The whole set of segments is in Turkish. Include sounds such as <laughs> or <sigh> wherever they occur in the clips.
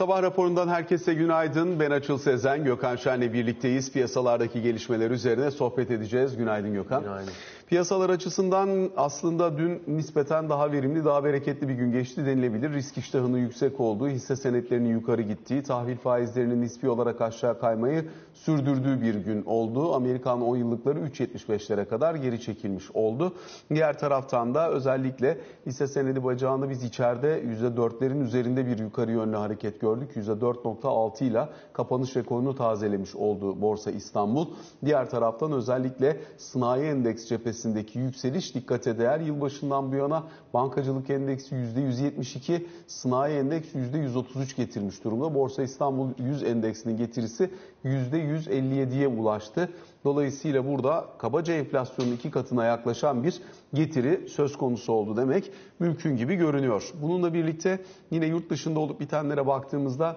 Sabah raporundan herkese günaydın. Ben Açıl Sezen, Gökhan Şen'le birlikteyiz. Piyasalardaki gelişmeler üzerine sohbet edeceğiz. Günaydın Gökhan. Günaydın. Piyasalar açısından aslında dün nispeten daha verimli, daha bereketli bir gün geçti denilebilir. Risk iştahının yüksek olduğu, hisse senetlerinin yukarı gittiği, tahvil faizlerinin nispi olarak aşağı kaymayı sürdürdüğü bir gün oldu. Amerikan 10 yıllıkları 3.75'lere kadar geri çekilmiş oldu. Diğer taraftan da özellikle hisse senedi bacağında biz içeride %4'lerin üzerinde bir yukarı yönlü hareket gördük. %4.6 ile kapanış rekorunu tazelemiş oldu Borsa İstanbul. Diğer taraftan özellikle sanayi endeks cephesindeki yükseliş dikkate değer. Yılbaşından bu yana bankacılık endeksi %172, sanayi endeks %133 getirmiş durumda. Borsa İstanbul 100 endeksinin getirisi %157'ye ulaştı. Dolayısıyla burada kabaca enflasyonun iki katına yaklaşan bir getiri söz konusu oldu demek mümkün gibi görünüyor. Bununla birlikte yine yurt dışında olup bitenlere baktığımızda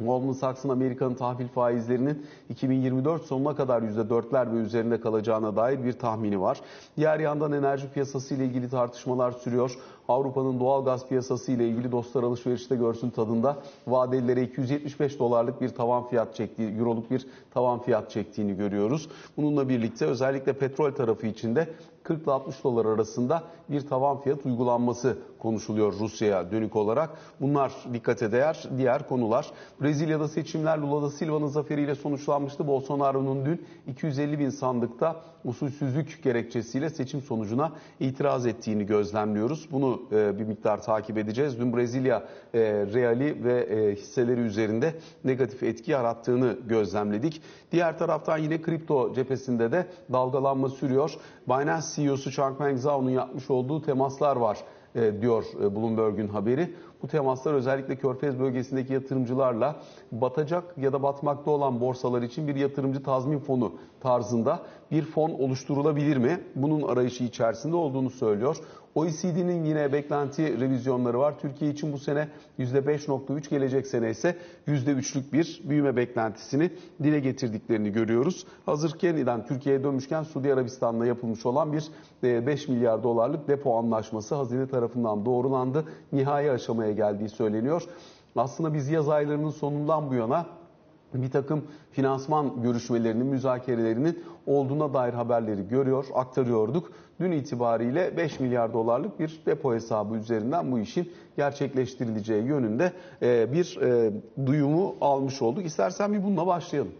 Goldman Sachs'ın Amerika'nın tahvil faizlerinin 2024 sonuna kadar %4'ler ve üzerinde kalacağına dair bir tahmini var. Diğer yandan enerji piyasası ile ilgili tartışmalar sürüyor. Avrupa'nın doğal gaz piyasası ile ilgili dostlar alışverişte görsün tadında vadelilere 275 dolarlık bir tavan fiyat çektiği, euroluk bir tavan fiyat çektiğini görüyoruz. Bununla birlikte özellikle petrol tarafı içinde 40 ile 60 dolar arasında bir tavan fiyat uygulanması konuşuluyor Rusya'ya dönük olarak. Bunlar dikkate değer diğer konular. Brezilya'da seçimler Lula da Silva'nın zaferiyle sonuçlanmıştı. Bolsonaro'nun dün 250 bin sandıkta usulsüzlük gerekçesiyle seçim sonucuna itiraz ettiğini gözlemliyoruz. Bunu e, bir miktar takip edeceğiz. Dün Brezilya e, reali ve e, hisseleri üzerinde negatif etki yarattığını gözlemledik. Diğer taraftan yine kripto cephesinde de dalgalanma sürüyor. Binance CEO'su Changpeng Zhao'nun yapmış olduğu temaslar var e, diyor e, Bloomberg'un haberi. Bu temaslar özellikle Körfez bölgesindeki yatırımcılarla batacak ya da batmakta olan borsalar için bir yatırımcı tazmin fonu tarzında bir fon oluşturulabilir mi? Bunun arayışı içerisinde olduğunu söylüyor. OECD'nin yine beklenti revizyonları var. Türkiye için bu sene %5.3 gelecek sene ise %3'lük bir büyüme beklentisini dile getirdiklerini görüyoruz. Hazır yeniden Türkiye'ye dönmüşken Suudi Arabistan'la yapılmış olan bir 5 milyar dolarlık depo anlaşması hazine tarafından doğrulandı. Nihai aşamaya geldiği söyleniyor. Aslında biz yaz aylarının sonundan bu yana bir takım finansman görüşmelerinin, müzakerelerinin olduğuna dair haberleri görüyor, aktarıyorduk. Dün itibariyle 5 milyar dolarlık bir depo hesabı üzerinden bu işin gerçekleştirileceği yönünde bir duyumu almış olduk. İstersen bir bununla başlayalım.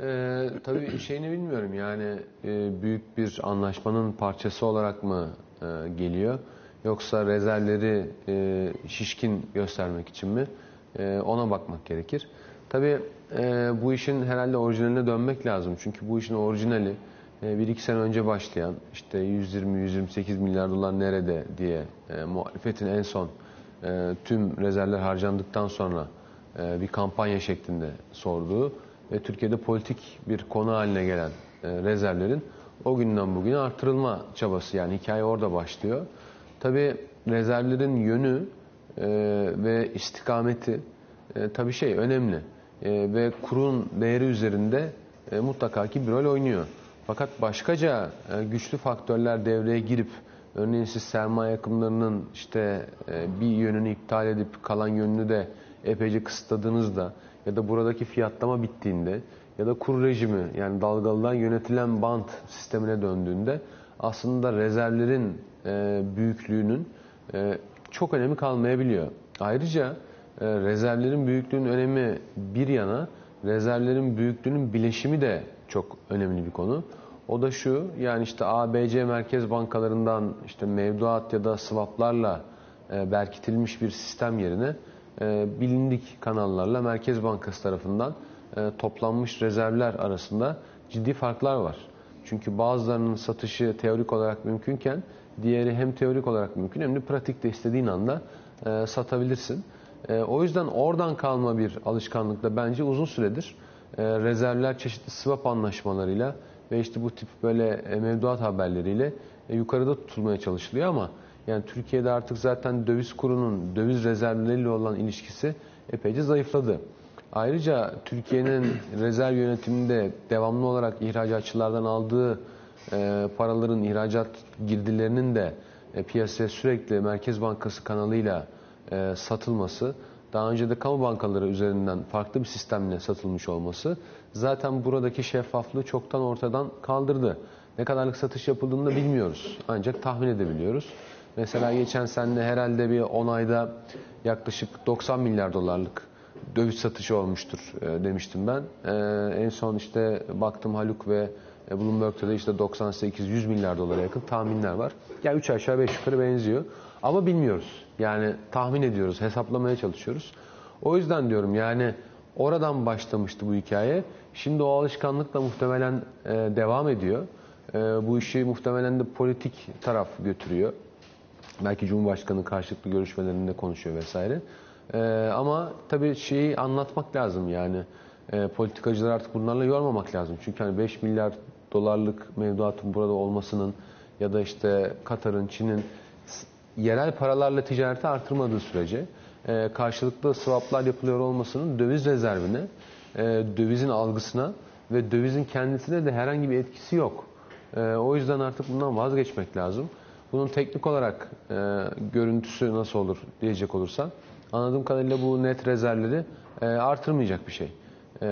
Ee, tabii şeyini bilmiyorum yani e, büyük bir anlaşmanın parçası olarak mı e, geliyor yoksa rezervleri e, şişkin göstermek için mi e, ona bakmak gerekir. Tabii e, bu işin herhalde orijinaline dönmek lazım çünkü bu işin orijinali e, bir iki sene önce başlayan işte 120-128 milyar dolar nerede diye e, muhalefetin en son e, tüm rezervler harcandıktan sonra e, bir kampanya şeklinde sorduğu ve Türkiye'de politik bir konu haline gelen e, rezervlerin o günden bugüne artırılma çabası yani hikaye orada başlıyor. Tabi rezervlerin yönü e, ve istikameti e, tabi şey önemli ve kurun değeri üzerinde e, mutlaka ki bir rol oynuyor. Fakat başkaca e, güçlü faktörler devreye girip örneğin siz sermaye akımlarının işte e, bir yönünü iptal edip kalan yönünü de epeyce kısıtladığınızda ya da buradaki fiyatlama bittiğinde ya da kur rejimi yani dalgalıdan yönetilen bant sistemine döndüğünde aslında rezervlerin büyüklüğünün çok önemi kalmayabiliyor. Ayrıca e, rezervlerin büyüklüğünün önemi bir yana rezervlerin büyüklüğünün bileşimi de çok önemli bir konu. O da şu yani işte ABC merkez bankalarından işte mevduat ya da swaplarla e, berkitilmiş bir sistem yerine e, bilindik kanallarla Merkez Bankası tarafından e, toplanmış rezervler arasında ciddi farklar var. Çünkü bazılarının satışı teorik olarak mümkünken diğeri hem teorik olarak mümkün hem de pratikte istediğin anda e, satabilirsin. E, o yüzden oradan kalma bir alışkanlıkla bence uzun süredir e, rezervler çeşitli swap anlaşmalarıyla ve işte bu tip böyle e, mevduat haberleriyle e, yukarıda tutulmaya çalışılıyor ama yani Türkiye'de artık zaten döviz kurunun döviz rezervleriyle olan ilişkisi epeyce zayıfladı. Ayrıca Türkiye'nin rezerv yönetiminde devamlı olarak ihracatçılardan aldığı e, paraların ihracat girdilerinin de e, piyasaya sürekli Merkez Bankası kanalıyla e, satılması daha önce de kamu bankaları üzerinden farklı bir sistemle satılmış olması zaten buradaki şeffaflığı çoktan ortadan kaldırdı. Ne kadarlık satış yapıldığını da bilmiyoruz. Ancak tahmin edebiliyoruz. Mesela geçen sene herhalde bir 10 ayda yaklaşık 90 milyar dolarlık döviz satışı olmuştur e, demiştim ben. E, en son işte baktım Haluk ve e, Bloomberg'te de işte 98-100 milyar dolara yakın tahminler var. Yani 3 aşağı 5 yukarı benziyor. Ama bilmiyoruz. Yani tahmin ediyoruz, hesaplamaya çalışıyoruz. O yüzden diyorum yani oradan başlamıştı bu hikaye. Şimdi o alışkanlıkla muhtemelen e, devam ediyor. E, bu işi muhtemelen de politik taraf götürüyor. Belki Cumhurbaşkanı karşılıklı görüşmelerinde konuşuyor vesaire. Ee, ama tabii şeyi anlatmak lazım yani. E, politikacılar artık bunlarla yormamak lazım. Çünkü hani 5 milyar dolarlık mevduatın burada olmasının ya da işte Katar'ın, Çin'in yerel paralarla ticareti artırmadığı sürece e, karşılıklı swaplar yapılıyor olmasının döviz rezervine, e, dövizin algısına ve dövizin kendisine de herhangi bir etkisi yok. E, o yüzden artık bundan vazgeçmek lazım. Bunun teknik olarak e, görüntüsü nasıl olur diyecek olursan anladığım kadarıyla bu net rezervleri e, artırmayacak bir şey. E,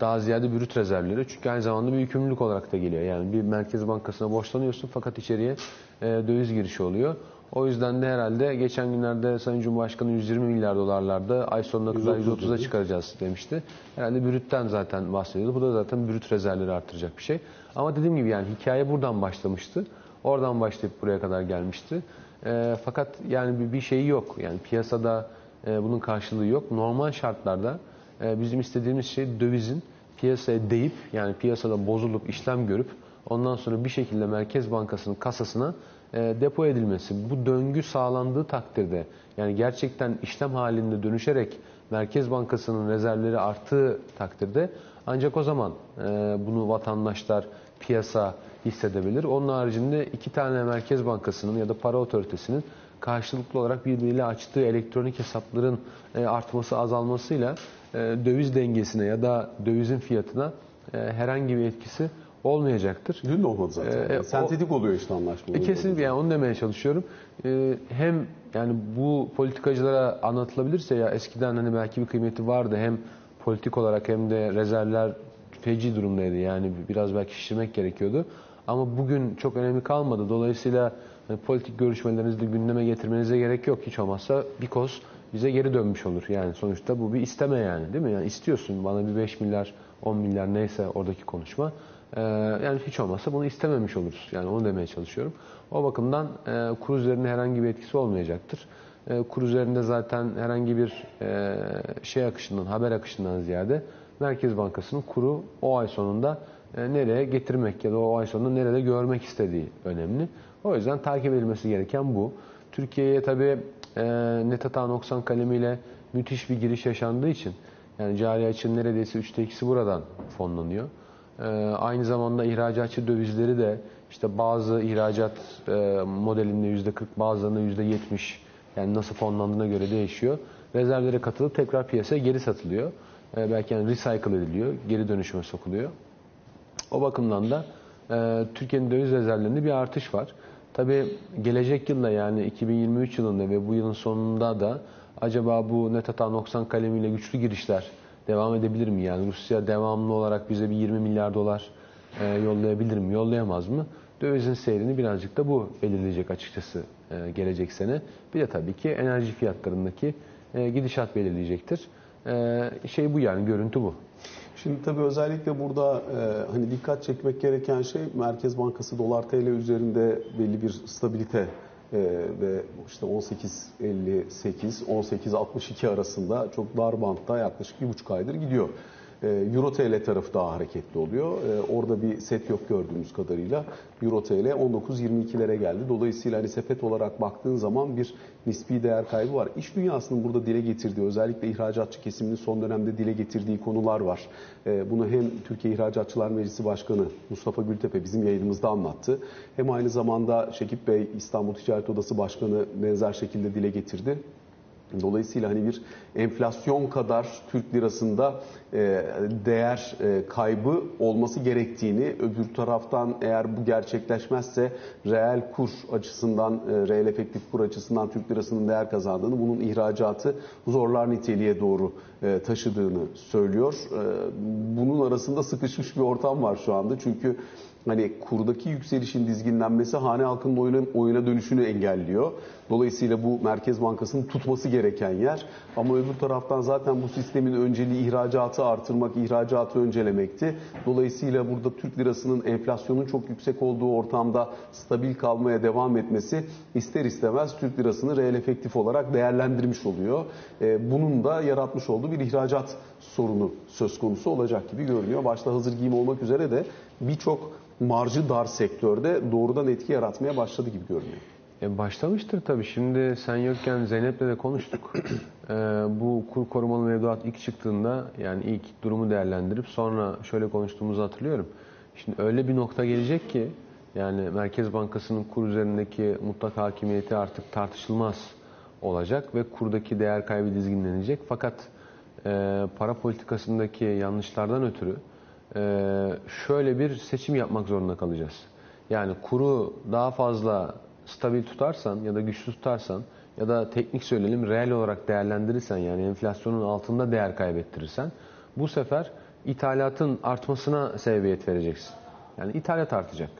daha ziyade brüt rezervleri çünkü aynı zamanda bir yükümlülük olarak da geliyor. Yani bir merkez bankasına borçlanıyorsun fakat içeriye e, döviz girişi oluyor. O yüzden de herhalde geçen günlerde Sayın Cumhurbaşkanı 120 milyar dolarlarda ay sonuna kadar 130'a çıkaracağız demişti. Herhalde brütten zaten bahsediyordu. Bu da zaten brüt rezervleri artıracak bir şey. Ama dediğim gibi yani hikaye buradan başlamıştı. Oradan başlayıp buraya kadar gelmişti. E, fakat yani bir, bir şeyi yok. Yani piyasada e, bunun karşılığı yok. Normal şartlarda e, bizim istediğimiz şey dövizin piyasaya deyip yani piyasada bozulup işlem görüp ondan sonra bir şekilde Merkez Bankası'nın kasasına depo edilmesi. Bu döngü sağlandığı takdirde yani gerçekten işlem halinde dönüşerek Merkez Bankası'nın rezervleri arttığı takdirde ancak o zaman e, bunu vatandaşlar, piyasa, hissedebilir. Onun haricinde iki tane Merkez Bankası'nın ya da para otoritesinin karşılıklı olarak birbiriyle açtığı elektronik hesapların e, artması azalmasıyla e, döviz dengesine ya da dövizin fiyatına e, herhangi bir etkisi olmayacaktır. Dün de olmadı zaten. Ee, Sentetik o, oluyor işte anlaşma. E, kesinlikle yani onu demeye çalışıyorum. Ee, hem yani bu politikacılara anlatılabilirse ya eskiden hani belki bir kıymeti vardı hem politik olarak hem de rezervler feci durumdaydı. Yani biraz belki şişirmek gerekiyordu. Ama bugün çok önemli kalmadı. Dolayısıyla yani politik görüşmelerinizi de gündeme getirmenize gerek yok. Hiç olmazsa bir koz bize geri dönmüş olur. Yani sonuçta bu bir isteme yani değil mi? Yani istiyorsun bana bir 5 milyar 10 milyar neyse oradaki konuşma. Ee, yani hiç olmazsa bunu istememiş oluruz. Yani onu demeye çalışıyorum. O bakımdan e, kur üzerinde herhangi bir etkisi olmayacaktır. E, kur üzerinde zaten herhangi bir e, şey akışından, haber akışından ziyade Merkez Bankası'nın kuru o ay sonunda e, nereye getirmek ya da o ay sonunda nerede görmek istediği önemli. O yüzden takip edilmesi gereken bu. Türkiye'ye tabi e, net hata noksan kalemiyle müthiş bir giriş yaşandığı için yani cari açın neredeyse üçte ikisi buradan fonlanıyor. E, aynı zamanda ihracatçı dövizleri de işte bazı ihracat e, modelinde yüzde 40 bazılarında yüzde 70 yani nasıl fonlandığına göre değişiyor. Rezervlere katılıp tekrar piyasaya geri satılıyor. E, belki yani recycle ediliyor, geri dönüşüme sokuluyor. O bakımdan da e, Türkiye'nin döviz rezervlerinde bir artış var. Tabii gelecek yılda yani 2023 yılında ve bu yılın sonunda da acaba bu net hata noksan kalemiyle güçlü girişler devam edebilir mi? Yani Rusya devamlı olarak bize bir 20 milyar dolar e, yollayabilir mi? Yollayamaz mı? Dövizin seyrini birazcık da bu belirleyecek açıkçası e, gelecek sene. Bir de tabii ki enerji fiyatlarındaki e, gidişat belirleyecektir. E, şey bu yani görüntü bu. Şimdi tabii özellikle burada e, hani dikkat çekmek gereken şey Merkez Bankası dolar TL üzerinde belli bir stabilite e, ve işte 18.58 18.62 arasında çok dar bantta yaklaşık bir buçuk aydır gidiyor. Ee, Euro TL tarafı daha hareketli oluyor. Ee, orada bir set yok gördüğümüz kadarıyla. Euro TL 19.22'lere geldi. Dolayısıyla hani sepet olarak baktığın zaman bir nispi değer kaybı var. İş dünyasının burada dile getirdiği özellikle ihracatçı kesiminin son dönemde dile getirdiği konular var. Ee, bunu hem Türkiye İhracatçılar Meclisi Başkanı Mustafa Gültepe bizim yayınımızda anlattı. Hem aynı zamanda Şekip Bey İstanbul Ticaret Odası Başkanı benzer şekilde dile getirdi. Dolayısıyla hani bir enflasyon kadar Türk lirasında e, değer e, kaybı olması gerektiğini, öbür taraftan eğer bu gerçekleşmezse reel kur açısından, e, reel efektif kur açısından Türk lirasının değer kazandığını, bunun ihracatı zorlar niteliğe doğru taşıdığını söylüyor. Bunun arasında sıkışmış bir ortam var şu anda. Çünkü hani kurdaki yükselişin dizginlenmesi hane halkının oyuna, oyuna dönüşünü engelliyor. Dolayısıyla bu Merkez Bankası'nın tutması gereken yer. Ama öbür taraftan zaten bu sistemin önceliği ihracatı artırmak, ihracatı öncelemekti. Dolayısıyla burada Türk lirasının enflasyonun çok yüksek olduğu ortamda stabil kalmaya devam etmesi ister istemez Türk lirasını reel efektif olarak değerlendirmiş oluyor. Ee, bunun da yaratmış olduğu bir ihracat sorunu söz konusu olacak gibi görünüyor. Başta hazır giyim olmak üzere de birçok marjı dar sektörde doğrudan etki yaratmaya başladı gibi görünüyor. E başlamıştır tabii. Şimdi sen yokken Zeynep'le de konuştuk. <clears throat> e, bu kur korumalı mevduat ilk çıktığında yani ilk durumu değerlendirip sonra şöyle konuştuğumuzu hatırlıyorum. Şimdi öyle bir nokta gelecek ki yani Merkez Bankası'nın kur üzerindeki mutlak hakimiyeti artık tartışılmaz olacak ve kurdaki değer kaybı dizginlenecek. Fakat e, para politikasındaki yanlışlardan ötürü e, şöyle bir seçim yapmak zorunda kalacağız. Yani kuru daha fazla stabil tutarsan ya da güçlü tutarsan ya da teknik söyleyelim reel olarak değerlendirirsen yani enflasyonun altında değer kaybettirirsen bu sefer ithalatın artmasına sebebiyet vereceksin. Yani ithalat artacak.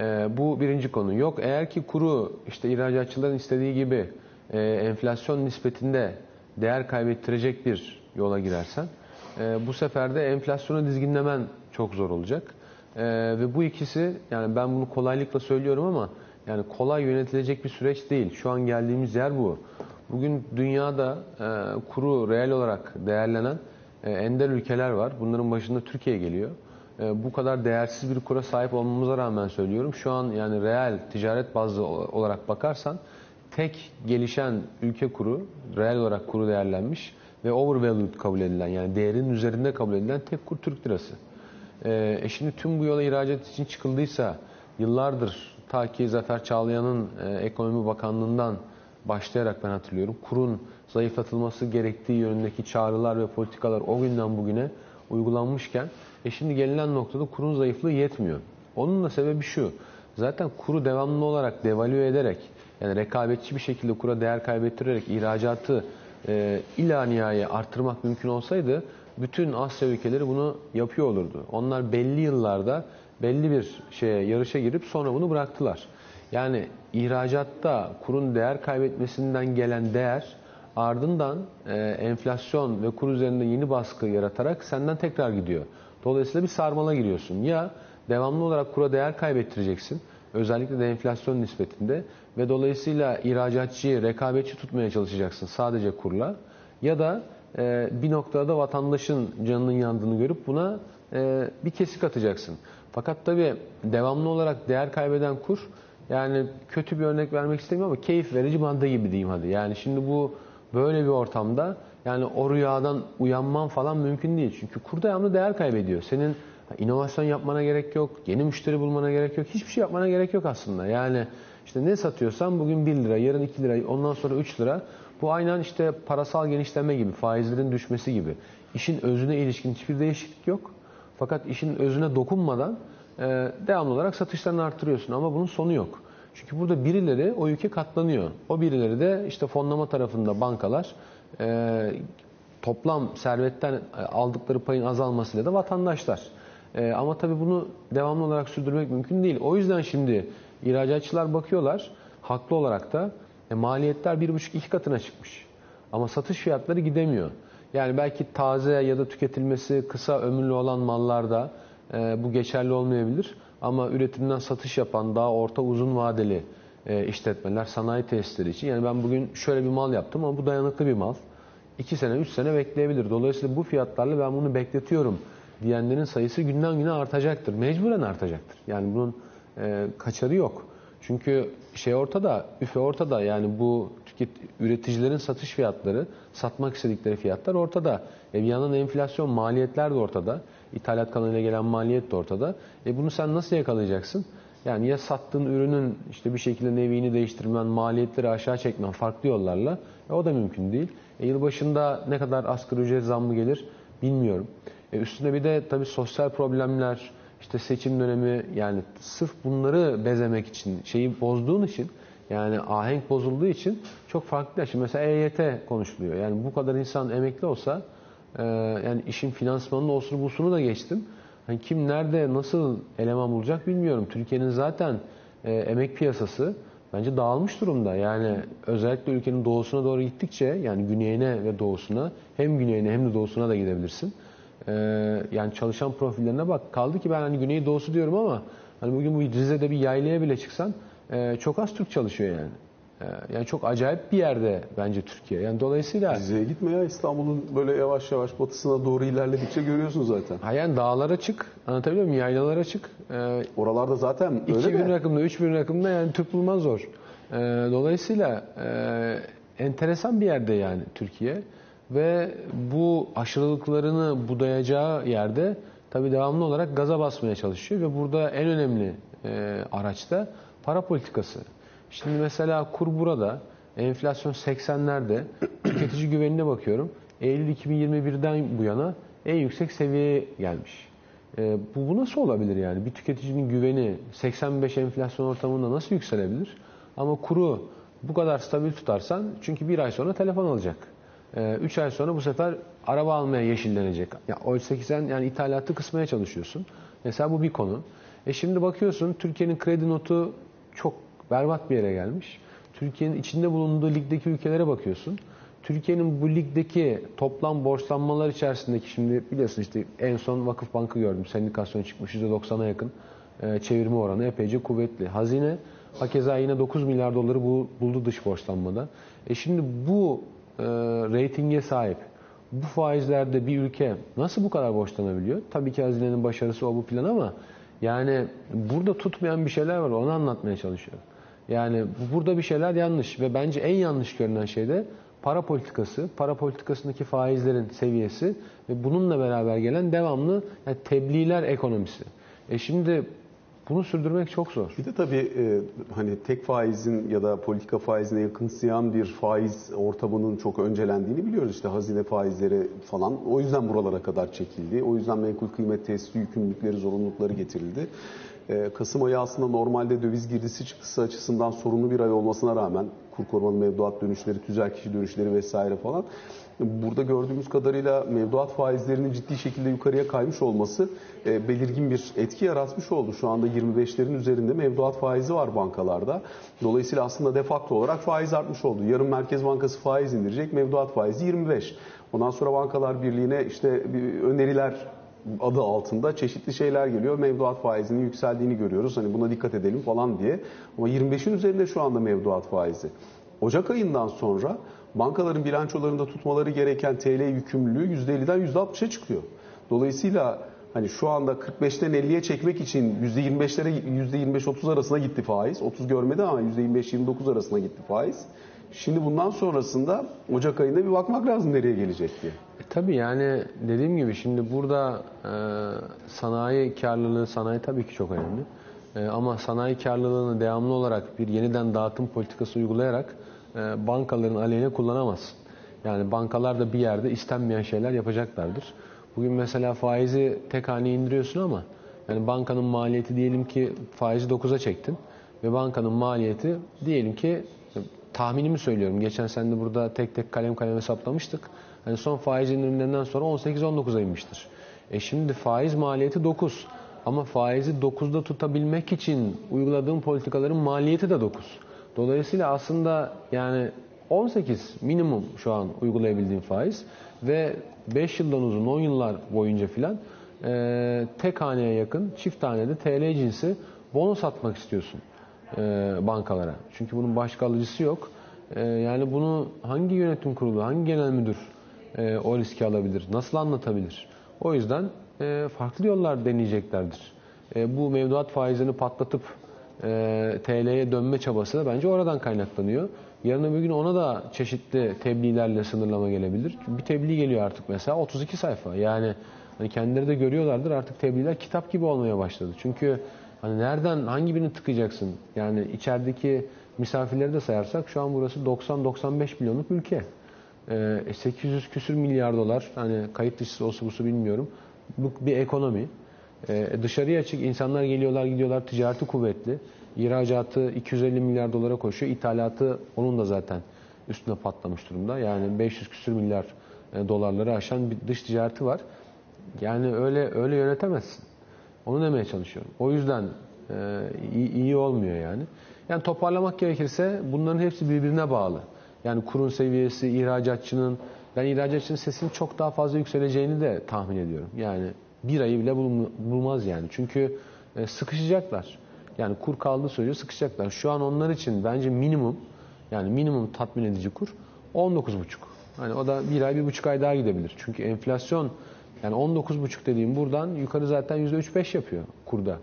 Ee, bu birinci konu. Yok eğer ki kuru işte ihracatçıların istediği gibi e, enflasyon nispetinde değer kaybettirecek bir yola girersen e, bu sefer de enflasyonu dizginlemen çok zor olacak. E, ve bu ikisi yani ben bunu kolaylıkla söylüyorum ama yani kolay yönetilecek bir süreç değil. Şu an geldiğimiz yer bu. Bugün dünyada e, kuru reel olarak değerlenen e, ender ülkeler var. Bunların başında Türkiye geliyor. E, bu kadar değersiz bir kura sahip olmamıza rağmen söylüyorum. Şu an yani reel ticaret bazlı olarak bakarsan tek gelişen ülke kuru, reel olarak kuru değerlenmiş ve overvalued kabul edilen yani değerinin üzerinde kabul edilen tek kur Türk lirası. E, e şimdi tüm bu yola ihracat için çıkıldıysa yıllardır ta ki Zafer Çağlayan'ın e, Ekonomi Bakanlığı'ndan başlayarak ben hatırlıyorum. Kurun zayıflatılması gerektiği yönündeki çağrılar ve politikalar o günden bugüne uygulanmışken e şimdi gelinen noktada kurun zayıflığı yetmiyor. Onun da sebebi şu. Zaten kuru devamlı olarak devalüe ederek yani rekabetçi bir şekilde kura değer kaybettirerek ihracatı e, ila nihai arttırmak mümkün olsaydı bütün Asya ülkeleri bunu yapıyor olurdu. Onlar belli yıllarda belli bir şeye yarışa girip sonra bunu bıraktılar. Yani ihracatta kurun değer kaybetmesinden gelen değer ardından e, enflasyon ve kur üzerinde yeni baskı yaratarak senden tekrar gidiyor. Dolayısıyla bir sarmala giriyorsun. Ya devamlı olarak kura değer kaybettireceksin. Özellikle de enflasyon nispetinde ve dolayısıyla ihracatçıyı rekabetçi tutmaya çalışacaksın sadece kurla. Ya da e, bir noktada vatandaşın canının yandığını görüp buna e, bir kesik atacaksın. Fakat tabii devamlı olarak değer kaybeden kur yani kötü bir örnek vermek istemiyorum ama keyif verici manda gibi diyeyim hadi. Yani şimdi bu böyle bir ortamda yani o rüyadan uyanman falan mümkün değil. Çünkü kur devamlı değer kaybediyor. Senin inovasyon yapmana gerek yok, yeni müşteri bulmana gerek yok, hiçbir şey yapmana gerek yok aslında. Yani işte ne satıyorsan bugün 1 lira, yarın 2 lira, ondan sonra 3 lira. Bu aynen işte parasal genişleme gibi, faizlerin düşmesi gibi. İşin özüne ilişkin hiçbir değişiklik yok. Fakat işin özüne dokunmadan e, devamlı olarak satışlarını arttırıyorsun ama bunun sonu yok. Çünkü burada birileri o yükü katlanıyor. O birileri de işte fonlama tarafında bankalar e, toplam servetten aldıkları payın azalmasıyla da vatandaşlar. E, ama tabii bunu devamlı olarak sürdürmek mümkün değil. O yüzden şimdi ihracatçılar bakıyorlar haklı olarak da e, maliyetler bir buçuk iki katına çıkmış. Ama satış fiyatları gidemiyor. Yani belki taze ya da tüketilmesi kısa ömürlü olan mallarda e, bu geçerli olmayabilir. Ama üretimden satış yapan daha orta uzun vadeli e, işletmeler, sanayi tesisleri için. Yani ben bugün şöyle bir mal yaptım ama bu dayanıklı bir mal. 2 sene, 3 sene bekleyebilir. Dolayısıyla bu fiyatlarla ben bunu bekletiyorum diyenlerin sayısı günden güne artacaktır. Mecburen artacaktır. Yani bunun e, kaçarı yok. Çünkü şey ortada, üfe ortada. Yani bu tüket, üreticilerin satış fiyatları, satmak istedikleri fiyatlar ortada. E bir yandan enflasyon, maliyetler de ortada. İthalat kanalıyla gelen maliyet de ortada. E bunu sen nasıl yakalayacaksın? Yani ya sattığın ürünün işte bir şekilde nevini değiştirmen, maliyetleri aşağı çekmen farklı yollarla e, o da mümkün değil. E, yılbaşında ne kadar asgari ücret zammı gelir bilmiyorum. E, üstüne bir de tabii sosyal problemler, işte seçim dönemi yani sırf bunları bezemek için, şeyi bozduğun için yani ahenk bozulduğu için çok farklı. Şimdi mesela EYT konuşuluyor. Yani bu kadar insan emekli olsa e, yani işin finansmanını olsun busunu da geçtim. Hani kim nerede nasıl eleman bulacak bilmiyorum. Türkiye'nin zaten e, emek piyasası bence dağılmış durumda. Yani özellikle ülkenin doğusuna doğru gittikçe yani güneyine ve doğusuna hem güneyine hem de doğusuna da gidebilirsin. E, yani çalışan profillerine bak. Kaldı ki ben hani güney doğusu diyorum ama hani bugün bu Rize'de bir yaylaya bile çıksan e, çok az Türk çalışıyor yani. E, yani çok acayip bir yerde bence Türkiye. Yani dolayısıyla Rize'ye gitme ya İstanbul'un böyle yavaş yavaş batısına doğru ilerledikçe görüyorsun zaten. ha yani dağlara çık. Anlatabiliyor muyum? Yaylalara çık. E, Oralarda zaten öyle 2000 de. rakımda, 3000 rakımda yani Türk bulman zor. E, dolayısıyla e, enteresan bir yerde yani Türkiye ve bu aşırılıklarını budayacağı yerde tabii devamlı olarak gaza basmaya çalışıyor ve burada en önemli e, araç da para politikası. Şimdi mesela kur burada, enflasyon 80'lerde, <clears throat> tüketici güvenine bakıyorum. Eylül 2021'den bu yana en yüksek seviyeye gelmiş. E, bu, bu nasıl olabilir yani? Bir tüketicinin güveni 85 enflasyon ortamında nasıl yükselebilir? Ama kuru bu kadar stabil tutarsan çünkü bir ay sonra telefon alacak. 3 ay sonra bu sefer araba almaya yeşillenecek. Ya oysa ki sen yani ithalatı kısmaya çalışıyorsun. Mesela bu bir konu. E şimdi bakıyorsun Türkiye'nin kredi notu çok berbat bir yere gelmiş. Türkiye'nin içinde bulunduğu ligdeki ülkelere bakıyorsun. Türkiye'nin bu ligdeki toplam borçlanmalar içerisindeki şimdi biliyorsun işte en son Vakıf Bank'ı gördüm. Sendikasyon çıkmış %90'a yakın e, çevirme oranı epeyce kuvvetli. Hazine hakeza yine 9 milyar doları bu, buldu dış borçlanmada. E şimdi bu e, reytinge sahip bu faizlerde bir ülke nasıl bu kadar borçlanabiliyor? Tabii ki hazinenin başarısı o bu plan ama yani burada tutmayan bir şeyler var onu anlatmaya çalışıyorum. Yani burada bir şeyler yanlış ve bence en yanlış görünen şey de para politikası, para politikasındaki faizlerin seviyesi ve bununla beraber gelen devamlı yani tebliğler ekonomisi. E şimdi bunu sürdürmek çok zor. Bir de tabii e, hani tek faizin ya da politika faizine yakınsayan bir faiz ortamının çok öncelendiğini biliyoruz. İşte hazine faizleri falan o yüzden buralara kadar çekildi. O yüzden menkul kıymet tesisi yükümlülükleri, zorunlulukları getirildi. E, Kasım ayı aslında normalde döviz girdisi çıktısı açısından sorunlu bir ay olmasına rağmen kur korumalı mevduat dönüşleri, tüzel kişi dönüşleri vesaire falan burada gördüğümüz kadarıyla mevduat faizlerinin ciddi şekilde yukarıya kaymış olması e, belirgin bir etki yaratmış oldu. Şu anda 25'lerin üzerinde mevduat faizi var bankalarda. Dolayısıyla aslında defakto olarak faiz artmış oldu. Yarın Merkez Bankası faiz indirecek, mevduat faizi 25. Ondan sonra Bankalar Birliği'ne işte öneriler adı altında çeşitli şeyler geliyor. Mevduat faizinin yükseldiğini görüyoruz. Hani buna dikkat edelim falan diye. Ama 25'in üzerinde şu anda mevduat faizi. Ocak ayından sonra bankaların bilançolarında tutmaları gereken TL yükümlülüğü %50'den %60'a çıkıyor. Dolayısıyla hani şu anda 45'ten 50'ye çekmek için %25'lere %25-30 arasına gitti faiz. 30 görmedi ama %25-29 arasına gitti faiz. Şimdi bundan sonrasında Ocak ayında bir bakmak lazım nereye gelecek diye. E, tabii yani dediğim gibi şimdi burada e, sanayi karlılığı, sanayi tabii ki çok önemli. E, ama sanayi karlılığını devamlı olarak bir yeniden dağıtım politikası uygulayarak e, bankaların aleyhine kullanamazsın. Yani bankalar da bir yerde istenmeyen şeyler yapacaklardır. Bugün mesela faizi tek haneye indiriyorsun ama yani bankanın maliyeti diyelim ki faizi 9'a çektin ve bankanın maliyeti diyelim ki tahminimi söylüyorum. Geçen sene de burada tek tek kalem kalem hesaplamıştık. Hani son faiz indirimlerinden sonra 18-19'a inmiştir. E şimdi faiz maliyeti 9. Ama faizi 9'da tutabilmek için uyguladığım politikaların maliyeti de 9. Dolayısıyla aslında yani 18 minimum şu an uygulayabildiğim faiz ve 5 yıldan uzun 10 yıllar boyunca filan e, tek haneye yakın çift hanede TL cinsi bonus atmak istiyorsun e, bankalara. Çünkü bunun başka alıcısı yok. E, yani bunu hangi yönetim kurulu, hangi genel müdür e, o riski alabilir, nasıl anlatabilir? O yüzden farklı yollar deneyeceklerdir. Bu mevduat faizini patlatıp e, TL'ye dönme çabası da bence oradan kaynaklanıyor. Yarın öbür gün ona da çeşitli tebliğlerle sınırlama gelebilir. Bir tebliğ geliyor artık mesela 32 sayfa. Yani hani kendileri de görüyorlardır artık tebliğler kitap gibi olmaya başladı. Çünkü Hani nereden hangi birini tıkayacaksın? Yani içerideki misafirleri de sayarsak şu an burası 90-95 milyonluk ülke. Ee, 800 küsür milyar dolar hani kayıt dışı olsa busu bilmiyorum. Bu bir ekonomi. Ee, dışarıya açık insanlar geliyorlar gidiyorlar ticareti kuvvetli. İhracatı 250 milyar dolara koşuyor. İthalatı onun da zaten üstüne patlamış durumda. Yani 500 küsür milyar e, dolarları aşan bir dış ticareti var. Yani öyle öyle yönetemezsin. Onu demeye çalışıyorum. O yüzden e, iyi, iyi olmuyor yani. Yani toparlamak gerekirse bunların hepsi birbirine bağlı. Yani kurun seviyesi, ihracatçının, ben ihracatçının sesinin çok daha fazla yükseleceğini de tahmin ediyorum. Yani bir ayı bile bulm- bulmaz yani. Çünkü e, sıkışacaklar. Yani kur kaldığı sürece sıkışacaklar. Şu an onlar için bence minimum, yani minimum tatmin edici kur 19,5. Hani o da bir ay, bir buçuk ay daha gidebilir. Çünkü enflasyon yani 19,5 dediğim buradan yukarı zaten %3-5 yapıyor kurda.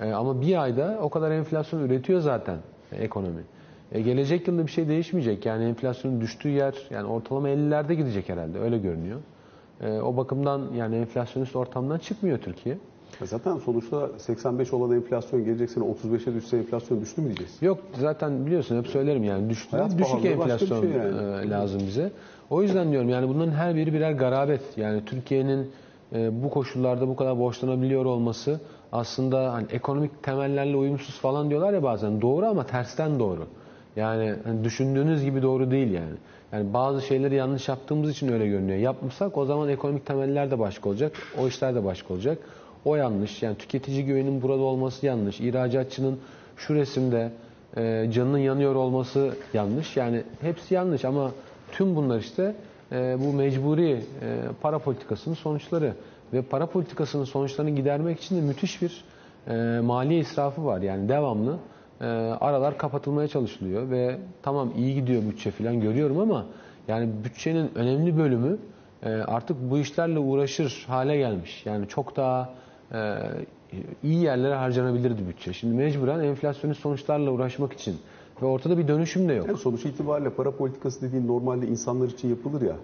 E, ama bir ayda o kadar enflasyon üretiyor zaten ekonomi. E, gelecek yılda bir şey değişmeyecek. Yani enflasyonun düştüğü yer yani ortalama 50'lerde gidecek herhalde öyle görünüyor. E, o bakımdan yani enflasyonist ortamdan çıkmıyor Türkiye. Zaten sonuçta 85 olan enflasyon gelecek sene 35'e düşse enflasyon düştü mü diyeceğiz? Yok zaten biliyorsun hep söylerim yani düştü, Hayat düşük bir enflasyon şey yani. e, lazım bize. O yüzden diyorum yani bunların her biri birer garabet. Yani Türkiye'nin e, bu koşullarda bu kadar borçlanabiliyor olması aslında hani ekonomik temellerle uyumsuz falan diyorlar ya bazen. Doğru ama tersten doğru. Yani hani düşündüğünüz gibi doğru değil yani. Yani bazı şeyleri yanlış yaptığımız için öyle görünüyor. Yapmasak o zaman ekonomik temeller de başka olacak. O işler de başka olacak. O yanlış. Yani tüketici güvenin burada olması yanlış. İhracatçının şu resimde e, canının yanıyor olması yanlış. Yani hepsi yanlış ama tüm bunlar işte e, bu mecburi e, para politikasının sonuçları. Ve para politikasının sonuçlarını gidermek için de müthiş bir e, mali israfı var. Yani devamlı e, aralar kapatılmaya çalışılıyor ve tamam iyi gidiyor bütçe falan görüyorum ama yani bütçenin önemli bölümü e, artık bu işlerle uğraşır hale gelmiş. Yani çok daha iyi yerlere harcanabilirdi bütçe. Şimdi mecburen enflasyonist sonuçlarla uğraşmak için ve ortada bir dönüşüm de yok. Yani sonuç itibariyle para politikası dediğin normalde insanlar için yapılır ya.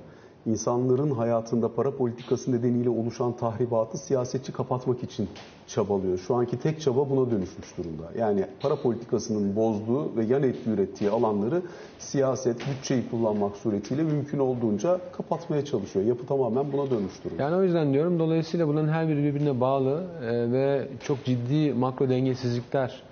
İnsanların hayatında para politikası nedeniyle oluşan tahribatı siyasetçi kapatmak için çabalıyor. Şu anki tek çaba buna dönüşmüş durumda. Yani para politikasının bozduğu ve yan etki ürettiği alanları siyaset, bütçeyi kullanmak suretiyle mümkün olduğunca kapatmaya çalışıyor. Yapı tamamen buna dönmüş durumda. Yani o yüzden diyorum dolayısıyla bunların her biri birbirine bağlı e, ve çok ciddi makro dengesizlikler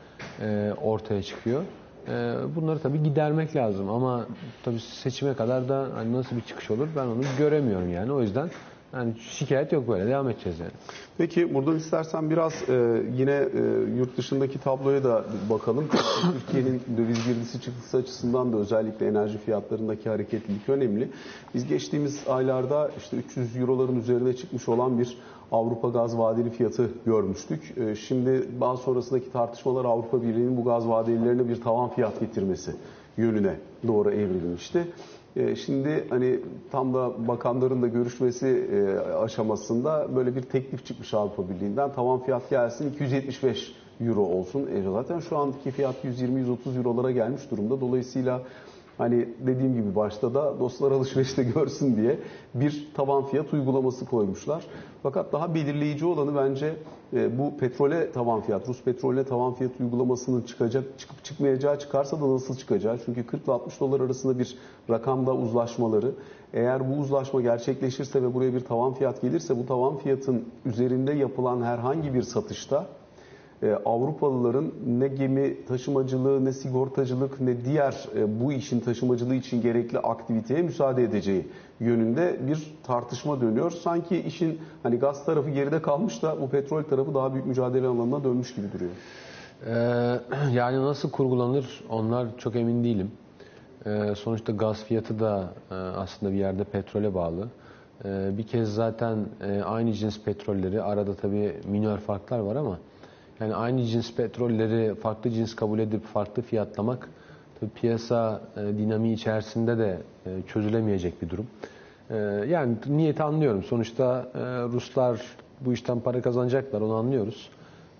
e, ortaya çıkıyor. E, bunları tabii gidermek lazım ama tabii seçime kadar da hani nasıl bir çıkış olur ben onu göremiyorum yani. O yüzden yani şikayet yok böyle devam edeceğiz yani. Peki buradan istersen biraz e, yine e, yurt dışındaki tabloya da bakalım. <coughs> Türkiye'nin döviz girdisi çıktısı açısından da özellikle enerji fiyatlarındaki hareketlilik önemli. Biz geçtiğimiz aylarda işte 300 euroların üzerine çıkmış olan bir Avrupa gaz vadeli fiyatı görmüştük. E, şimdi bazı sonrasındaki tartışmalar Avrupa Birliği'nin bu gaz vadelilerine bir tavan fiyat getirmesi yönüne doğru evrilmişti. E, Şimdi hani tam da bakanların da görüşmesi e, aşamasında böyle bir teklif çıkmış Avrupa Birliği'nden. Tavan fiyat gelsin 275 euro olsun. E zaten şu andaki fiyat 120-130 eurolara gelmiş durumda. Dolayısıyla hani dediğim gibi başta da dostlar alışverişte görsün diye bir tavan fiyat uygulaması koymuşlar. Fakat daha belirleyici olanı bence e, bu petrole tavan fiyat, Rus petrole tavan fiyat uygulamasının çıkacak, çıkıp çıkmayacağı çıkarsa da nasıl çıkacağı. Çünkü 40 ile 60 dolar arasında bir rakamda uzlaşmaları. Eğer bu uzlaşma gerçekleşirse ve buraya bir tavan fiyat gelirse bu tavan fiyatın üzerinde yapılan herhangi bir satışta e, Avrupalıların ne gemi taşımacılığı, ne sigortacılık, ne diğer e, bu işin taşımacılığı için gerekli aktiviteye müsaade edeceği yönünde bir tartışma dönüyor. Sanki işin hani gaz tarafı geride kalmış da bu petrol tarafı daha büyük mücadele alanına dönmüş gibi duruyor. Ee, <clears throat> yani nasıl kurgulanır onlar çok emin değilim. Sonuçta gaz fiyatı da e, aslında bir yerde petrole bağlı. Bir kez zaten e, aynı cins petrolleri arada tabii minör farklar var ama yani aynı cins petrolleri farklı cins kabul edip farklı fiyatlamak tabii piyasa e, dinamiği içerisinde de e, çözülemeyecek bir durum. E, yani niyeti anlıyorum. Sonuçta e, Ruslar bu işten para kazanacaklar onu anlıyoruz.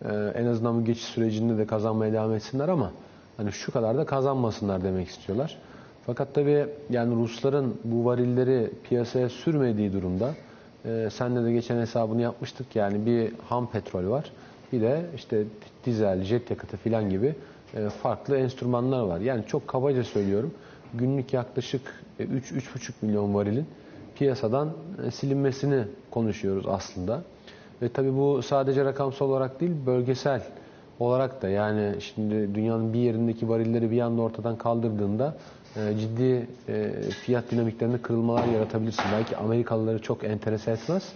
Ee, en azından bu geçiş sürecinde de kazanmaya devam etsinler ama hani şu kadar da kazanmasınlar demek istiyorlar. Fakat tabii yani Rusların bu varilleri piyasaya sürmediği durumda e, senle de geçen hesabını yapmıştık yani bir ham petrol var. Bir de işte dizel, jet yakıtı filan gibi e, farklı enstrümanlar var. Yani çok kabaca söylüyorum. Günlük yaklaşık 3-3,5 milyon varilin piyasadan e, silinmesini konuşuyoruz aslında. Ve tabii bu sadece rakamsal olarak değil, bölgesel olarak da yani şimdi dünyanın bir yerindeki varilleri bir anda ortadan kaldırdığında e, ciddi e, fiyat dinamiklerinde kırılmalar yaratabilirsin. Belki Amerikalıları çok enterese etmez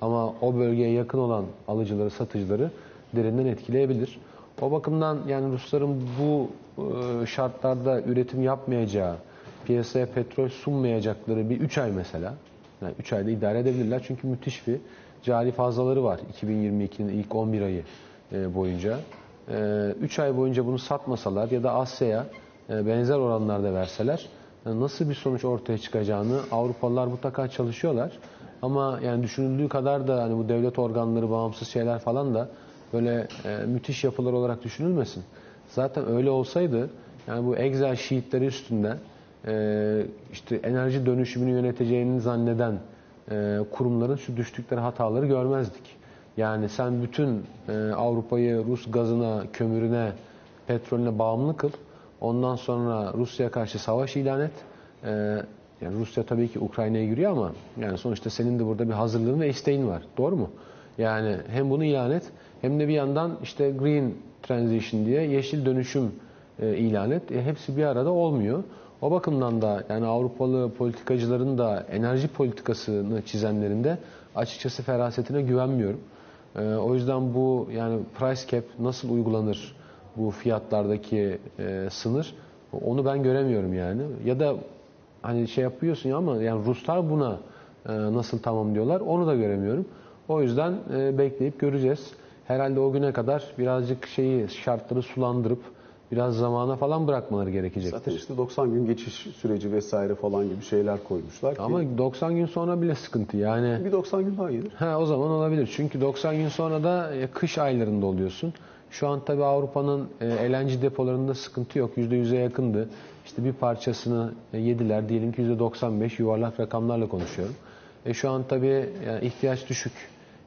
ama o bölgeye yakın olan alıcıları, satıcıları derinden etkileyebilir. O bakımdan yani Rusların bu e, şartlarda üretim yapmayacağı, piyasaya petrol sunmayacakları bir 3 ay mesela, yani 3 ayda idare edebilirler çünkü müthiş bir cari fazlaları var 2022'nin ilk 11 ayı e, boyunca. 3 ay boyunca bunu satmasalar ya da Asya'ya e, benzer oranlarda verseler e, nasıl bir sonuç ortaya çıkacağını Avrupalılar mutlaka çalışıyorlar. Ama yani düşünüldüğü kadar da hani bu devlet organları, bağımsız şeyler falan da böyle e, müthiş yapılar olarak düşünülmesin. Zaten öyle olsaydı yani bu Excel sheetleri üstünden e, işte enerji dönüşümünü yöneteceğini zanneden e, kurumların şu düştükleri hataları görmezdik. Yani sen bütün e, Avrupa'yı Rus gazına, kömürüne, petrolüne bağımlı kıl. Ondan sonra Rusya'ya karşı savaş ilan et. E, yani Rusya tabii ki Ukrayna'ya giriyor ama yani sonuçta senin de burada bir hazırlığın ve isteğin var. Doğru mu? Yani hem bunu ilan et hem de bir yandan işte green transition diye yeşil dönüşüm e, ilan et. E, hepsi bir arada olmuyor. O bakımdan da yani Avrupalı politikacıların da enerji politikasını çizenlerin de açıkçası ferasetine güvenmiyorum. E, o yüzden bu yani price cap nasıl uygulanır bu fiyatlardaki e, sınır onu ben göremiyorum yani. Ya da hani şey yapıyorsun ya ama yani Ruslar buna e, nasıl tamamlıyorlar onu da göremiyorum. O yüzden e, bekleyip göreceğiz. Herhalde o güne kadar birazcık şeyi şartları sulandırıp biraz zamana falan bırakmaları gerekecektir. Zaten işte 90 gün geçiş süreci vesaire falan gibi şeyler koymuşlar ki. Ama 90 gün sonra bile sıkıntı yani. Bir 90 gün daha gelir. Ha, o zaman olabilir. Çünkü 90 gün sonra da e, kış aylarında oluyorsun. Şu an tabii Avrupa'nın e, LNG depolarında sıkıntı yok. %100'e yakındı. İşte bir parçasını e, yediler. Diyelim ki %95 yuvarlak rakamlarla konuşuyorum. E, şu an tabii yani ihtiyaç düşük.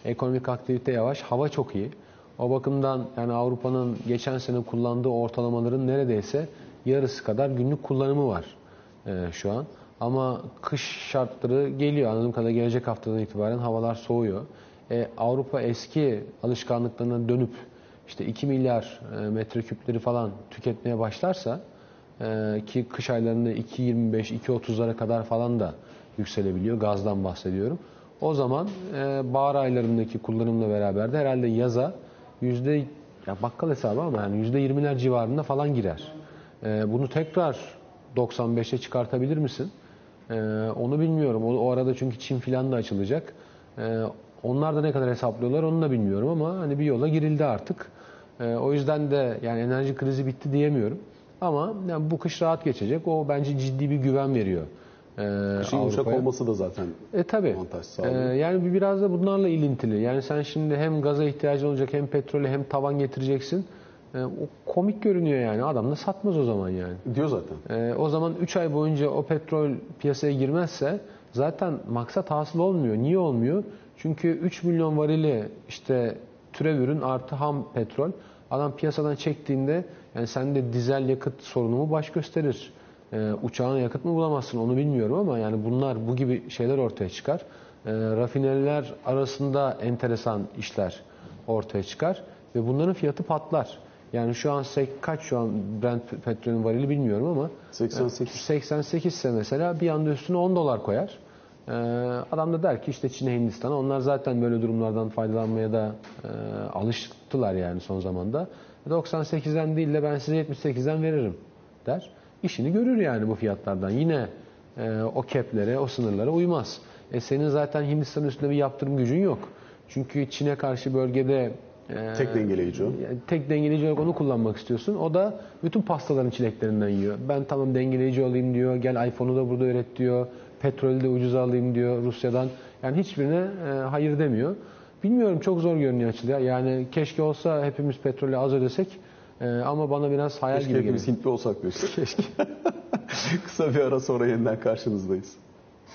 Ekonomik aktivite yavaş. Hava çok iyi. O bakımdan yani Avrupa'nın geçen sene kullandığı ortalamaların neredeyse yarısı kadar günlük kullanımı var e, şu an. Ama kış şartları geliyor. Anladığım kadarıyla gelecek haftadan itibaren havalar soğuyor. E, Avrupa eski alışkanlıklarına dönüp işte 2 milyar e, metreküpleri falan tüketmeye başlarsa e, ki kış aylarında 2.25-2.30'lara kadar falan da yükselebiliyor. Gazdan bahsediyorum. O zaman e, bahar aylarındaki kullanımla beraber de herhalde yaza yüzde ya bakkal hesabı ama yani yüzde 20'ler civarında falan girer. Bunu tekrar 95'e çıkartabilir misin? Onu bilmiyorum. O, o arada çünkü Çin filan da açılacak. Onlar da ne kadar hesaplıyorlar onu da bilmiyorum ama hani bir yola girildi artık. E, o yüzden de yani enerji krizi bitti diyemiyorum. Ama yani bu kış rahat geçecek. O bence ciddi bir güven veriyor. E, Kışın yumuşak olması da zaten e, tabii. avantaj sağlıyor. E, yani biraz da bunlarla ilintili. Yani sen şimdi hem gaza ihtiyacın olacak hem petrole hem tavan getireceksin. E, o komik görünüyor yani. Adam da satmaz o zaman yani. Diyor zaten. E, o zaman 3 ay boyunca o petrol piyasaya girmezse zaten maksat hasıl olmuyor. Niye olmuyor? Çünkü 3 milyon varili işte türev ürün artı ham petrol adam piyasadan çektiğinde yani sende dizel yakıt sorunu mu baş gösterir? Ee, uçağına yakıt mı bulamazsın onu bilmiyorum ama yani bunlar bu gibi şeyler ortaya çıkar. Ee, rafineriler arasında enteresan işler ortaya çıkar ve bunların fiyatı patlar. Yani şu an kaç şu an Brent petrolün varili bilmiyorum ama 88. 88 ise mesela bir anda üstüne 10 dolar koyar. Ee, adam da der ki işte Çin'e Hindistan'a onlar zaten böyle durumlardan faydalanmaya da e, alıştılar yani son zamanda. 98'den değil de ben size 78'den veririm der. İşini görür yani bu fiyatlardan. Yine e, o keplere, o sınırlara uymaz. E senin zaten Hindistan üstünde bir yaptırım gücün yok. Çünkü Çin'e karşı bölgede e, tek dengeleyici o. Tek dengeleyici olarak onu kullanmak istiyorsun. O da bütün pastaların çileklerinden yiyor. Ben tamam dengeleyici olayım diyor. Gel iPhone'u da burada üret diyor. Petrolü de ucuza alayım diyor Rusya'dan. Yani hiçbirine e, hayır demiyor. Bilmiyorum çok zor görünüyor açıkçası. Yani keşke olsa hepimiz petrolü az ödesek. E, ama bana biraz hayal keşke gibi geliyor. Keşke hepimiz Hintli olsak diyorsun. <laughs> Keşke. <laughs> Kısa bir ara sonra yeniden karşınızdayız.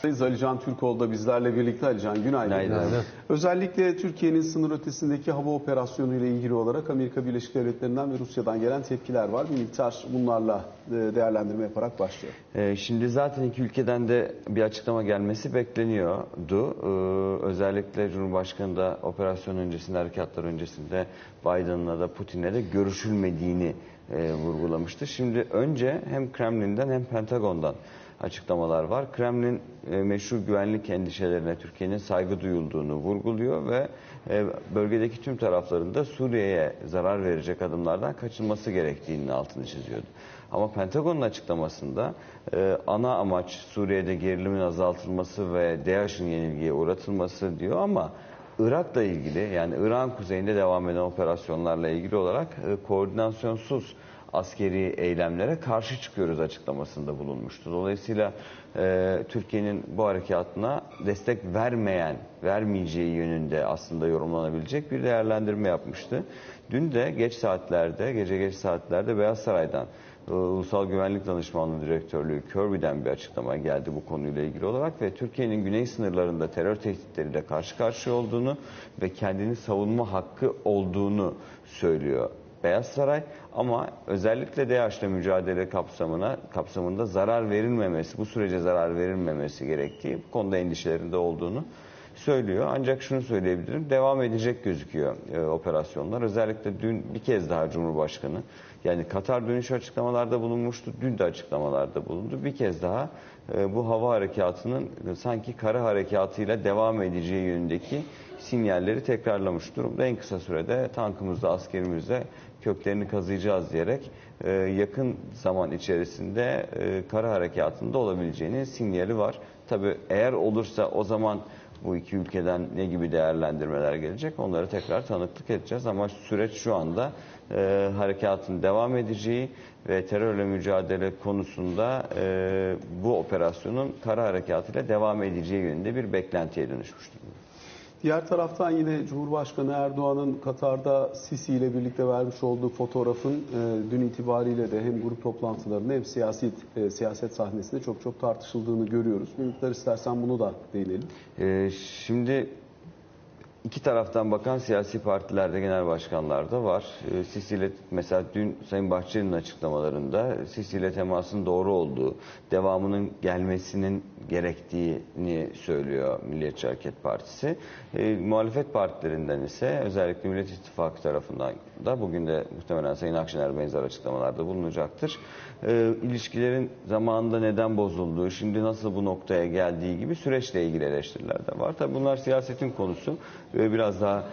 Alican Türkoğlu da bizlerle birlikte. Alican günaydın. Günaydın. Özellikle Türkiye'nin sınır ötesindeki hava operasyonu ile ilgili olarak Amerika Birleşik Devletleri'nden ve Rusya'dan gelen tepkiler var. Bir miktar bunlarla e, değerlendirme yaparak başlıyor. Ee, Şimdi zaten iki ülkeden de bir açıklama gelmesi bekleniyordu. Ee, Özellikle Cumhurbaşkanı da operasyon öncesinde, harekatlar öncesinde Biden'la da Putin'le de görüşülmediğini e, vurgulamıştı. Şimdi önce hem Kremlin'den hem Pentagon'dan açıklamalar var. Kremlin e, meşru güvenlik endişelerine Türkiye'nin saygı duyulduğunu vurguluyor ve e, bölgedeki tüm tarafların da Suriye'ye zarar verecek adımlardan kaçınması gerektiğinin altını çiziyordu. Ama Pentagon'un açıklamasında e, ana amaç Suriye'de gerilimin azaltılması ve DAEŞ'in yenilgiye uğratılması diyor ama Irak'la ilgili yani Irak'ın kuzeyinde devam eden operasyonlarla ilgili olarak e, koordinasyonsuz askeri eylemlere karşı çıkıyoruz açıklamasında bulunmuştu. Dolayısıyla e, Türkiye'nin bu harekatına destek vermeyen, vermeyeceği yönünde aslında yorumlanabilecek bir değerlendirme yapmıştı. Dün de geç saatlerde, gece geç saatlerde Beyaz Saray'dan e, Ulusal Güvenlik Danışmanlığı Direktörlüğü Kirby'den bir açıklama geldi bu konuyla ilgili olarak ve Türkiye'nin güney sınırlarında terör tehditleriyle karşı karşıya olduğunu ve kendini savunma hakkı olduğunu söylüyor Beyaz Saray ama özellikle DAEŞ'le mücadele kapsamına kapsamında zarar verilmemesi, bu sürece zarar verilmemesi gerektiği bu konuda endişelerinde olduğunu söylüyor. Ancak şunu söyleyebilirim, devam edecek gözüküyor e, operasyonlar. Özellikle dün bir kez daha Cumhurbaşkanı, yani Katar dönüş açıklamalarda bulunmuştu, dün de açıklamalarda bulundu. Bir kez daha e, bu hava harekatının sanki kara harekatıyla devam edeceği yönündeki sinyalleri tekrarlamış durumda. En kısa sürede tankımızda, askerimizde köklerini kazıyacağız diyerek e, yakın zaman içerisinde e, kara harekatında olabileceğinin sinyali var. Tabi eğer olursa o zaman bu iki ülkeden ne gibi değerlendirmeler gelecek onları tekrar tanıklık edeceğiz ama süreç şu anda e, harekatın devam edeceği ve terörle mücadele konusunda e, bu operasyonun kara harekatıyla devam edeceği yönünde bir beklentiye dönüşmüştür. Diğer taraftan yine Cumhurbaşkanı Erdoğan'ın Katar'da Sisi ile birlikte vermiş olduğu fotoğrafın e, dün itibariyle de hem grup toplantılarında hem siyasi e, siyaset sahnesinde çok çok tartışıldığını görüyoruz. Bir miktar istersen bunu da değinelim. Ee, şimdi iki taraftan bakan siyasi partilerde, genel başkanlarda var. Ee, Sisi ile mesela dün Sayın Bahçeli'nin açıklamalarında Sisi ile temasın doğru olduğu, devamının gelmesinin gerektiğini söylüyor Milliyetçi Hareket Partisi. Ee, muhalefet partilerinden ise özellikle Millet İttifakı tarafından da bugün de muhtemelen Sayın Akşener benzer açıklamalarda bulunacaktır. Ee, ilişkilerin zamanında neden bozulduğu, şimdi nasıl bu noktaya geldiği gibi süreçle ilgili eleştiriler de var. Tabii bunlar siyasetin konusu. Ee, biraz daha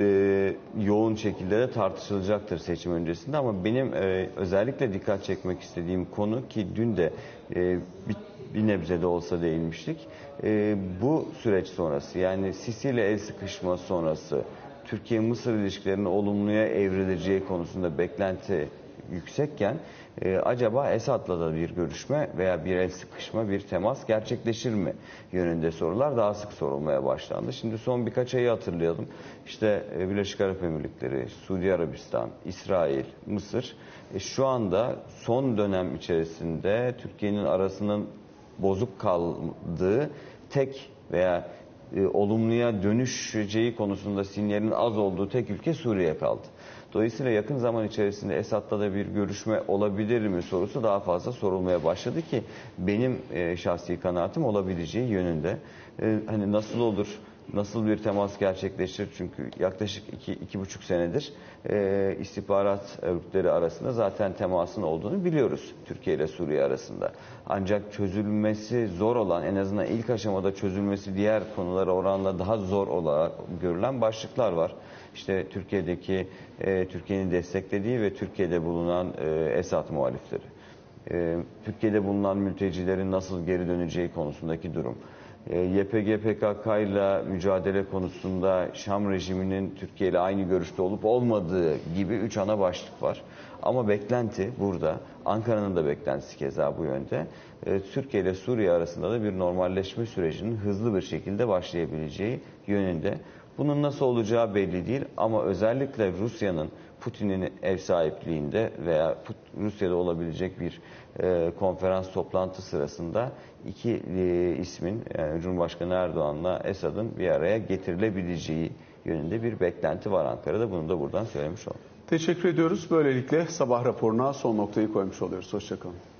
e, yoğun şekilde de tartışılacaktır seçim öncesinde ama benim e, özellikle dikkat çekmek istediğim konu ki dün de e, bir, bir nebze de olsa değinmiştik. E, bu süreç sonrası yani Sisi ile el sıkışma sonrası Türkiye-Mısır ilişkilerinin olumluya evrileceği konusunda beklenti yüksekken e, acaba Esad'la da bir görüşme veya bir el sıkışma, bir temas gerçekleşir mi yönünde sorular daha sık sorulmaya başlandı. Şimdi son birkaç ayı hatırlayalım. İşte e, Birleşik Arap Emirlikleri, Suudi Arabistan, İsrail, Mısır e, şu anda son dönem içerisinde Türkiye'nin arasının bozuk kaldığı tek veya e, olumluya dönüşeceği konusunda sinyalin az olduğu tek ülke Suriye kaldı. Dolayısıyla yakın zaman içerisinde Esad'la da bir görüşme olabilir mi sorusu daha fazla sorulmaya başladı ki benim e, şahsi kanaatim olabileceği yönünde. E, hani nasıl olur? Nasıl bir temas gerçekleşir? Çünkü yaklaşık iki, iki buçuk senedir e, istihbarat örgütleri arasında zaten temasın olduğunu biliyoruz Türkiye ile Suriye arasında. Ancak çözülmesi zor olan, en azından ilk aşamada çözülmesi diğer konulara oranla daha zor olarak görülen başlıklar var. İşte Türkiye'deki, e, Türkiye'nin desteklediği ve Türkiye'de bulunan e, Esad muhalifleri. E, Türkiye'de bulunan mültecilerin nasıl geri döneceği konusundaki durum. E, YPG PKK ile mücadele konusunda Şam rejiminin Türkiye ile aynı görüşte olup olmadığı gibi üç ana başlık var. Ama beklenti burada, Ankara'nın da beklentisi keza bu yönde. E, Türkiye ile Suriye arasında da bir normalleşme sürecinin hızlı bir şekilde başlayabileceği yönünde. Bunun nasıl olacağı belli değil ama özellikle Rusya'nın Putin'in ev sahipliğinde veya Rusya'da olabilecek bir e, konferans toplantı sırasında iki e, ismin yani Cumhurbaşkanı Erdoğan'la Esad'ın bir araya getirilebileceği yönünde bir beklenti var Ankara'da. Bunu da buradan söylemiş oldum. Teşekkür ediyoruz. Böylelikle sabah raporuna son noktayı koymuş oluyoruz. Hoşçakalın.